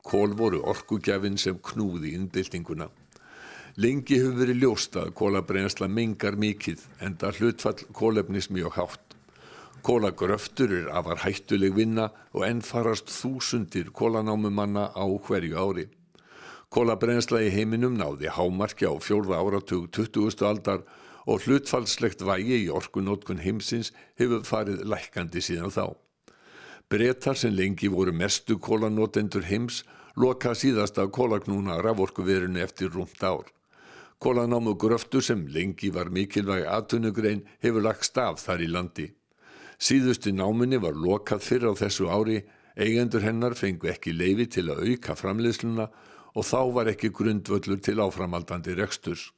Kól voru orkugjafin sem knúði innbyltinguna. Lengi hefur verið ljóst að kólabrensla mengar mikið en það hlutfall kólefnis mjög hátt. Kólagröftur er afar hættuleg vinna og enn farast þúsundir kólanámumanna á hverju ári. Kólabrensla í heiminum náði hámarki á fjórða áratug 20. aldar og hlutfallslegt vægi í orkunótkun heimsins hefur farið lækandi síðan þá. Bretar sem lengi voru mestu kólanótendur heims loka síðasta kólagnúna raforkuverinu eftir rúmt ár. Kólanámu gröftu sem lengi var mikilvæg aðtunugrein hefur lagst af þar í landi. Síðustu náminni var lokað fyrr á þessu ári, eigendur hennar fengu ekki leifi til að auka framleiðsluna og þá var ekki grundvöllur til áframaldandi reksturs.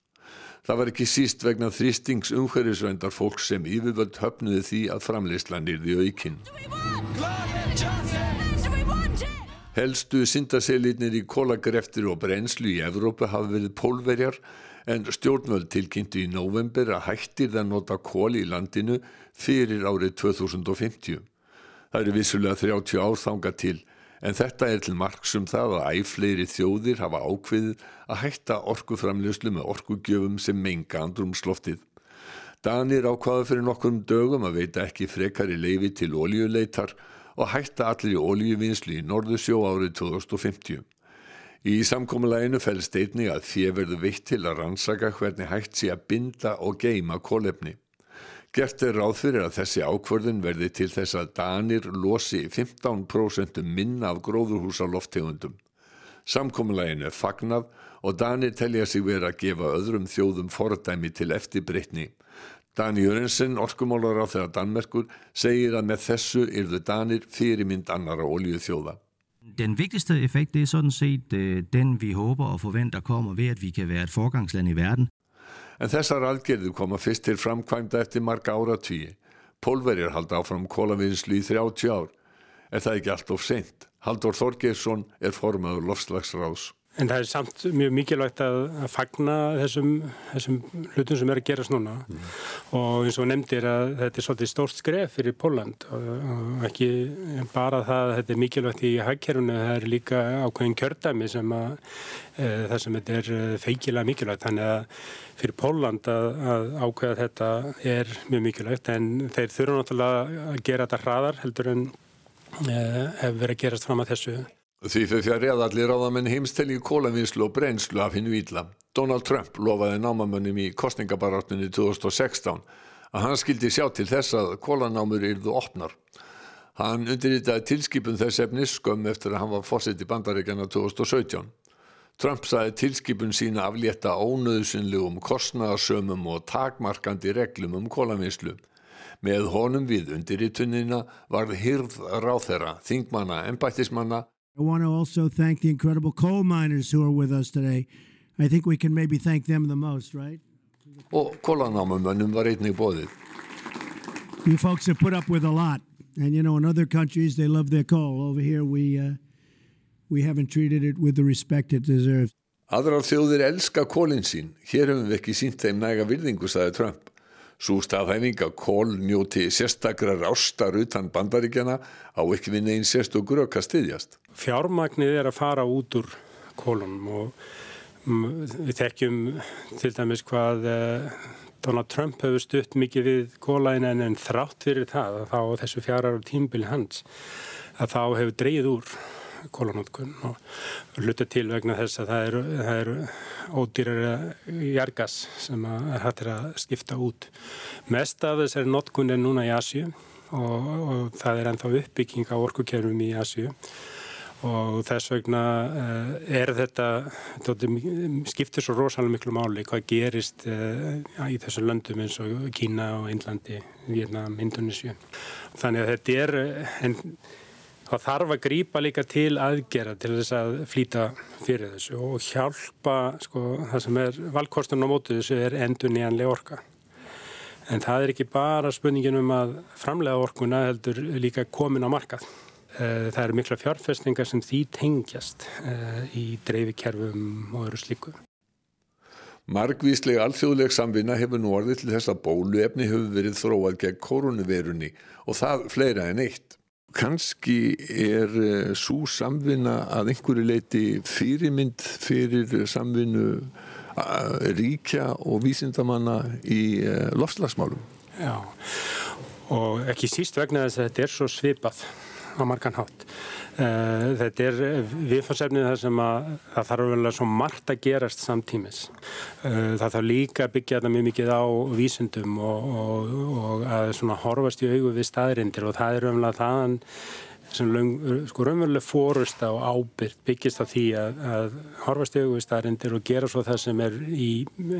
Það var ekki síst vegna þrýstings umhverjusvendar fólk sem yfirvöld höfnuði því að framleiðslan yrði aukinn. Helstu syndaselirnir í kólagreftir og brennslu í Evrópu hafa verið pólverjar en stjórnvöld tilkynntu í november að hættir það nota kól í landinu fyrir árið 2050. Það eru vissulega 30 árþanga til en þetta er til marksum það að æfleiri þjóðir hafa ákveðið að hætta orkuframljöslu með orkugjöfum sem menga andrumsloftið. Danir ákvaða fyrir nokkrum dögum að veita ekki frekari leifi til ólíuleitar og hætta allir í ólíuvinnslu í Norðursjó árið 2050. Í samkómuleginu fælst einni að því verður veitt til að rannsaka hvernig hægt sé að binda og geima kólefni. Gert er ráð fyrir að þessi ákvörðun verði til þess að Danir losi 15% minna af gróðurhúsaloftegundum. Samkómuleginu er fagnað og Danir telja sig verið að gefa öðrum þjóðum fordæmi til eftirbreytni. Dani Jörgensen, orkumálar á þeirra Danmerkur, segir að með þessu yrðu Danir fyrirmynd annara olju þjóða. Den vigtigste effekt det er sådan set øh, den, vi håber og forventer kommer ved, at vi kan være et forgangsland i verden. En þessar aðgerðu koma fyrst til framkvæmda eftir marga áratvíi. Pólverjar halda áfram kólavinnslu í 30 ár. Er það ekki allt of seint? Haldur Þorgeirsson er formaður lofslagsráðs. En það er samt mjög mikilvægt að, að fagna þessum, þessum hlutum sem er að gerast núna mm. og eins og nefndir að þetta er svolítið stórt skref fyrir Póland og, og ekki bara það að þetta er mikilvægt í hagkerfunu, það er líka ákveðin kjördæmi sem að e, það sem þetta er e, feikilega mikilvægt þannig að fyrir Póland að, að ákveða þetta er mjög mikilvægt en þeir þurfa náttúrulega að gera þetta hraðar heldur en e, hefur verið að gerast fram að þessu. Því fyrir fjari að allir ráðamenn heimsteli í kólavinslu og brennslu af hinn vítla. Donald Trump lofaði námamönnum í kostningabaráttunni 2016 að hann skildi sjá til þess að kólanámur yrðu opnar. Hann undirritaði tilskipun þess efnis skömm eftir að hann var fósitt í bandaríkjana 2017. Trump saði tilskipun sína aflétta ónöðsynlegum kostnaðarsömum og takmarkandi reglum um kólavinslu. Með honum við undirritunina varð hyrð ráþera, þingmanna, embættismanna I want to also thank the incredible coal miners who are with us today. I think we can maybe thank them the most, right? Og kólanámumönnum var einnig bóðið. You folks have put up with a lot. And you know, in other countries, they love their coal. Over here, we, uh, we haven't treated it with the respect it deserves. Aðrar þjóðir elska kólinn sín. Hér hefum við ekki sínt þeim næga virðingu, sagði Trump. Svo staðhæfing að kól njóti sérstakrar ástar utan bandaríkjana á ekki við neginn sérstökur að stiðjast. Fjármagnið er að fara út úr kólunum og við þekkjum til dæmis hvað eh, Donald Trump hefur stutt mikið við kólain en þrátt fyrir það að þá þessu fjarar á tímbili hans að þá hefur dreyið úr kólanótkun og hluta til vegna þess að það eru er ódýrar jargas sem hættir að skipta út. Mest af þessari nótkun er núna í Asju og, og það er ennþá uppbygging á orkukerfum í Asju og þess vegna uh, er þetta, þetta skiptir svo rosalega miklu máli hvað gerist uh, í þessu löndum eins og Kína og Einlandi, Vietnam, Indonesia. Þannig að þetta er en þá þarf að grýpa líka til aðgera til þess að flýta fyrir þessu og hjálpa sko, það sem er valkostunum á mótu þessu er endur nýjanlega orka En það er ekki bara spurningin um að framlega orkuna heldur líka komin á markað. Eh, það eru mikla fjárfestingar sem því tengjast eh, í dreifikerfum og öru slíku. Margvísleg alþjóðleg samvinna hefur nú orðið til þess að bóluefni hefur verið þróað gegn koronavirunni og það fleira en eitt. Kanski er eh, svo samvinna að einhverju leiti fyrirmynd fyrir samvinnu ríkja og vísindamanna í eh, lofslagsmálum. Já, og ekki síst vegna þess að þetta er svo svipað á margan hátt. Eh, þetta er viðfarsefnið þar sem að það þarf vel að svo margt að gerast samtímis. Eh, það þarf líka að byggja þetta mjög mikið á vísundum og, og, og að svona horfast í augu við staðrindir og það er umlað þaðan sem sko raunveruleg fórust á ábyrg byggist á því að, að horfast í augu við staðrindir og gera svo það sem er í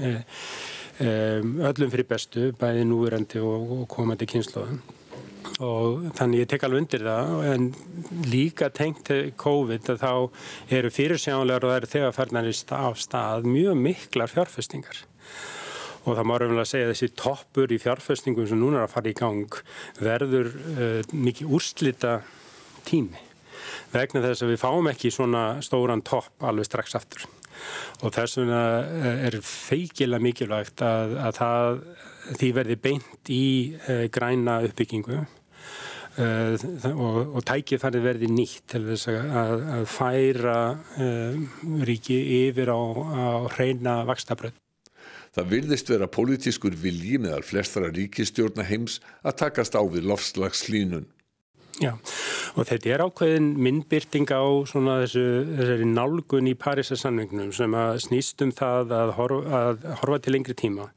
e, öllum fyrir bestu, bæði núverandi og, komandi kynnslóðan og þannig ég tek alveg undir það en líka tengt COVID að þá eru fyrirsjánlegar og það eru þegar farnarist af stað mjög miklar fjárfestingar. Og það má raunverulega segja að þessi toppur í fjárfestingum sem núna er að fara í gang verður uh, mikið úrslita tími. Vegna þess að við fáum ekki svona stóran topp alveg strax aftur. Og þess vegna eh, er feikilega mikilvægt að, að það, því verði beint í uh, græna uppbyggingu Uh, og, og tækið farið verði nýtt til þess að, að færa uh, ríki yfir á, á reyna vakstabröð. Það virðist vera pólitískur vilji meðal flestara ríkistjórna heims að takast á við lofslagslínun. Já, og þetta er ákveðin myndbyrting á svona þessu, þessari nálgun í Parísarsamningnum sem að snýst um það að horfa, að horfa til lengri tíma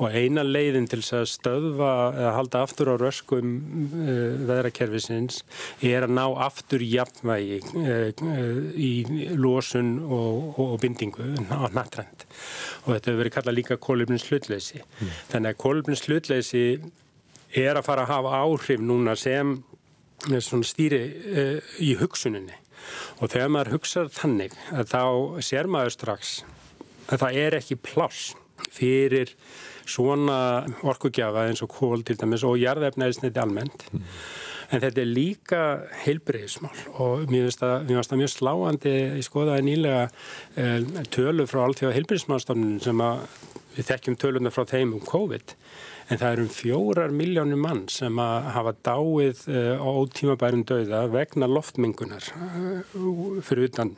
og eina leiðin til að stöðva eða halda aftur á röskum uh, veðrakerfisins er að ná aftur jafnvægi uh, í losun og, og, og bindingu á nattrænt og þetta hefur verið kallað líka kólumnins hlutleysi. Mm. Þannig að kólumnins hlutleysi er að fara að hafa áhrif núna sem stýri uh, í hugsuninni og þegar maður hugsaður þannig að þá sér maður strax að það er ekki pláss fyrir svona orkugjafa eins og kól til dæmis og jarðefnæðisniti almennt. Mm. En þetta er líka heilbreyðismál og mér finnst það mjög sláandi í skoðaði nýlega eh, tölu frá alltíða heilbreyðismálstofnun sem að við þekkjum töluna frá þeim um COVID en það eru um fjórar miljónir mann sem að hafa dáið eh, á tímabærum dauða vegna loftmengunar eh, fyrir utan,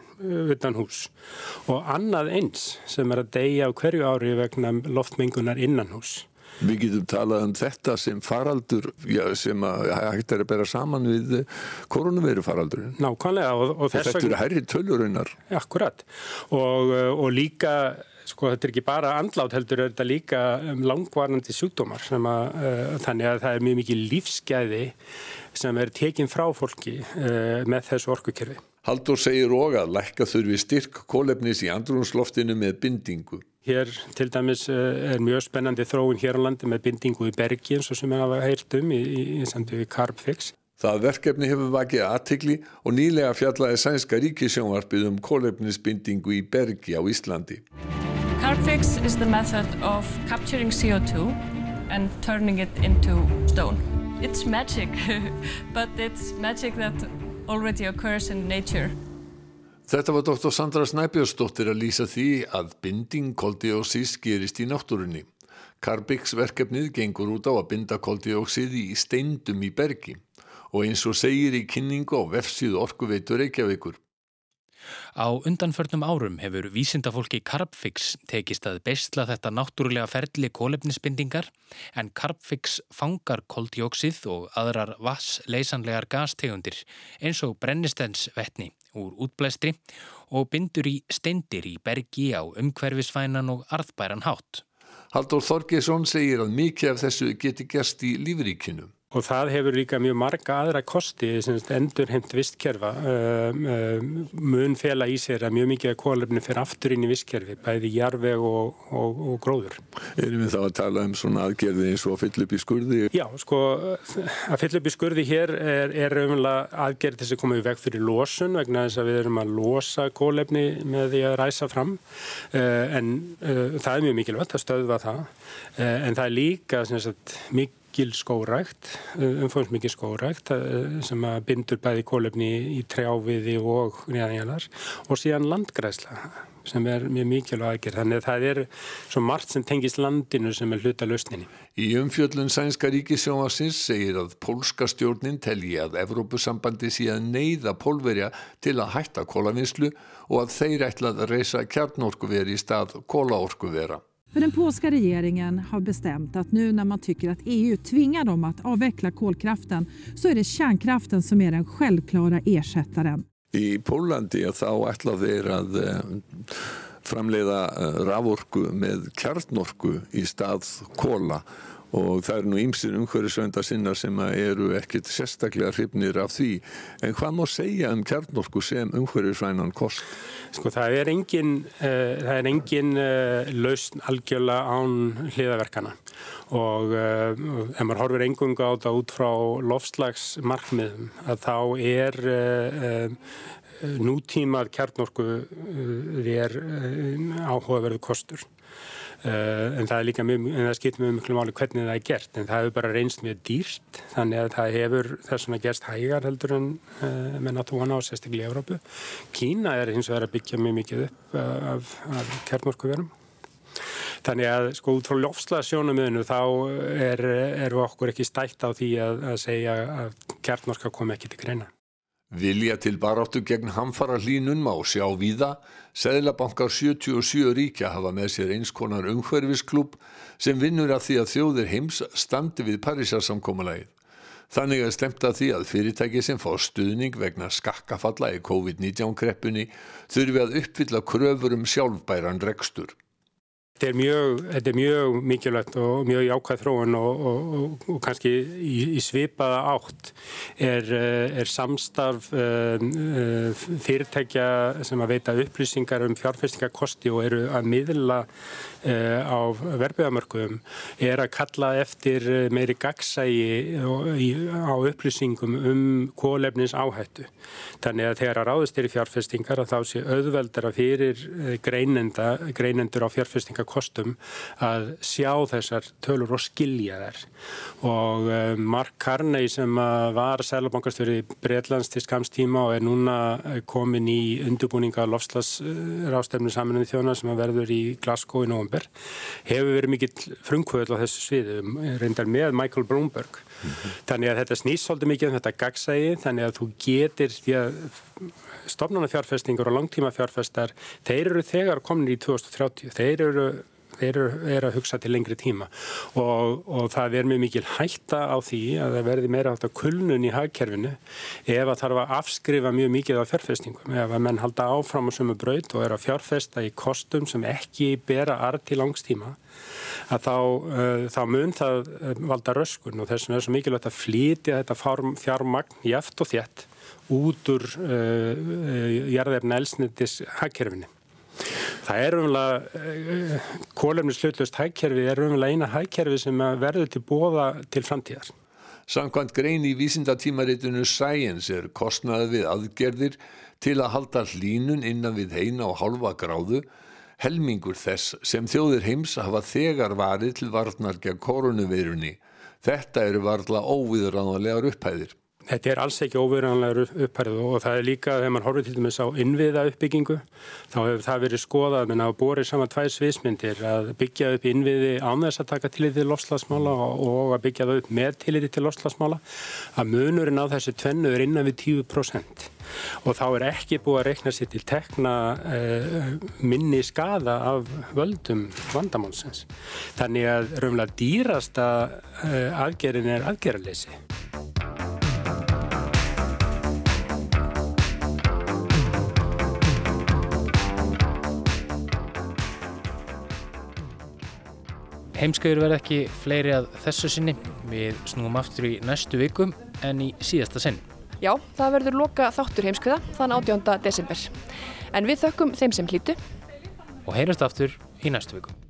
utan hús og annað eins sem er að deyja á hverju ári vegna loftmengunar innan hús. Við getum talað um þetta sem faraldur já, sem að hægt er að bera saman við koronaviru faraldurinn. Nákvæmlega. Og, og, og þetta eru hærri tölurinnar. Akkurat. Og, og líka sko þetta er ekki bara andlát heldur er þetta líka um, langvarnandi sjúkdómar sem að uh, þannig að það er mjög mikið lífsgæði sem er tekinn frá fólki uh, með þessu orkukerfi. Haldur segir og að lækka þurfi styrk kólefnis í andrunsloftinu með bindingu. Hér til dæmis uh, er mjög spennandi þróun hér á landi með bindingu í bergi eins og sem við hafa heyrt um í, í, í, í Carbfix. Það verkefni hefur vakið aðtikli og nýlega fjallaði sænska ríkisjónvarpið um kólefnisbindingu í bergi á Íslandi. Carbfix is the method of capturing CO2 and turning it into stone. It's magic, but it's magic that already occurs in nature. Þetta var dr. Sandra Snæbjörnsdóttir að lýsa því að binding koldioxís gerist í náttúrunni. Carbix verkefnið gengur út á að binda koldioxíði í steindum í bergi og eins og segir í kynningu á vefsíðu orkuveitur Reykjavíkur. Á undanförnum árum hefur vísindafólki Carbfix tekist að bestla þetta náttúrulega ferli kólefnisbindingar en Carbfix fangar koldjóksið og aðrar vassleysanlegar gastegundir eins og brennistensvetni úr útblæstri og bindur í steindir í bergi á umhverfisvænan og arðbæran hátt. Haldur Þorgesson segir að mikið af þessu geti gerst í lífríkinu. Og það hefur líka mjög marga aðra kosti endur heimt vistkerfa um, um, mun fela í sér að mjög mikið kólefni fyrir aftur inn í vistkerfi bæði jarveg og, og, og gróður. Erum við þá að tala um svona aðgerði eins og að fylla upp í skurði? Já, sko að fylla upp í skurði hér er, er umlega aðgerði þess að koma í veg fyrir losun vegna þess að við erum að losa kólefni með því að ræsa fram uh, en uh, það er mjög mikilvægt að stöðva það uh, en það er líka mikið mikil skórækt, umfóðsmikil skórækt sem að bindur bæði kólefni í trjáviði og nýjanjalar og síðan landgræsla sem er mjög mikilvæg aðgerð. Þannig að það er svo margt sem tengist landinu sem er hluta lausninni. Í umfjöllun Sænska ríkisjónasins segir að pólska stjórnin telji að Evrópusambandi sé að neyða pólverja til að hætta kólavinslu og að þeir ætla að reysa kjarnorkuveri í stað kólaorkuvera. För den polska regeringen har bestämt att nu när man tycker att EU tvingar dem att avveckla kolkraften så är det kärnkraften som är den självklara ersättaren. I Polen är det þeir att eh, framleiða eh, raforku með kjarnorku í og það eru nú ýmsir umhverjusvenda sinna sem eru ekkert sérstaklega hrifnir af því. En hvað má segja um kjarnorku sem umhverjusvænan kost? Sko það er engin, uh, það er engin uh, lausn algjörlega án hliðaverkana og uh, ef maður horfir engunga á þetta út frá lofslagsmarkmiðum að þá er nútímað kjarnorku er áhugaverðu kostur. Uh, en það er líka mjög, en það skiptir mjög miklu máli hvernig það er gert, en það hefur bara reynst mjög dýrt, þannig að það hefur þess vegna gerst hægar heldur en uh, með náttúruna á sérstaklega í Európu. Kína er hins vegar að byggja mjög mikið upp uh, af, af kjarnorkuverum. Þannig að sko út frá lofslagsjónumöðinu þá er, er okkur ekki stætt á því að, að segja að kjarnorka kom ekki til greina. Vilja til baráttu gegn hamfara hlínun má sjá víða. Seðlabankar 77 ríkja hafa með sér eins konar umhverfisklub sem vinnur að því að þjóðir heims standi við Parísarsamkómalagið. Þannig að því að fyrirtæki sem fá stuðning vegna skakkafalla í COVID-19 kreppunni þurfi að uppfylla kröfur um sjálfbæran rekstur. Þetta er mjög, þetta er mjög mikilvægt og mjög jákvæð þróun og, og, og, og kannski í, í svipaða átt er, eh, er samstarf uh, fyrirtækja sem að veita upplýsingar um fjárfestingakosti og eru að miðla á verfiðamörkum er að kalla eftir meiri gagsægi á upplýsingum um kólefnins áhættu. Þannig að þegar að ráðist er í fjárfestingar að þá sé auðveldara fyrir greinendur á fjárfestingar kostum að sjá þessar tölur og skilja þær og uh, Mark Carney sem var sælabankastöru í Breitlands til skamstíma og er núna eh, komin í undurbúninga lofslagsrástefnu saminuði þjóna sem verður í Glasgow í november hefur verið mikill frumkvöld á þessu sviðu, reyndar með Michael Bloomberg mm -hmm. þannig að þetta snýst svolítið mikið um þetta gagsægi, þannig að þú getur því að stofnarnafjárfestingur og langtímafjárfestar, þeir eru þegar komin í 2030, þeir eru þeir eru að hugsa til lengri tíma. Og, og það er mjög mikil hætta á því að það verði meira átt að kulnun í hagkerfinu ef að þarf að afskrifa mjög mikið á fjárfestingum. Ef að menn halda áfram á sumu braut og er að fjárfesta í kostum sem ekki bera arð til langstíma að þá, uh, þá mun það uh, valda röskun. Og þess vegna er svo mikilvægt að flítja þetta fjármagn jæft og þétt út úr uh, jarðefna elsnitis hagkerfinu. Það er umlega, uh, kólefnis slutlust hagkerfi er umlega eina hagkerfi sem verður til bóða til framtíðar. Samkvæmt grein í vísindatímaritinu Science er kostnaði við aðgerðir til að halda hlínun innan við heina og halva gráðu helmingur þess sem þjóðir heims hafa þegar varið til varnar gegn koronavirunni. Þetta eru varla óviðræðanlegar upphæðir. Þetta er alls ekki óverðanlegur upphærið og það er líka þegar mann horfður til dæmis á innviða uppbyggingu þá hefur það verið skoðað menn að borið saman tvær sviðsmyndir að byggja upp innviði án þess að taka tillit til lofslagsmála og að byggja það upp með tillit til lofslagsmála að munurinn á þessu tvennu er innan við 10% og þá er ekki búið að reikna sér til tekna eh, minni skada af völdum vandamálsins. Þannig að raunlega dýrasta eh, aðgerðin er aðgerðarleysi. Heimskauður verð ekki fleiri að þessu sinni. Við snúum aftur í næstu vikum en í síðasta sinn. Já, það verður loka þáttur heimskviða þann 18. desember. En við þökkum þeim sem hlýtu. Og heyrast aftur í næstu vikum.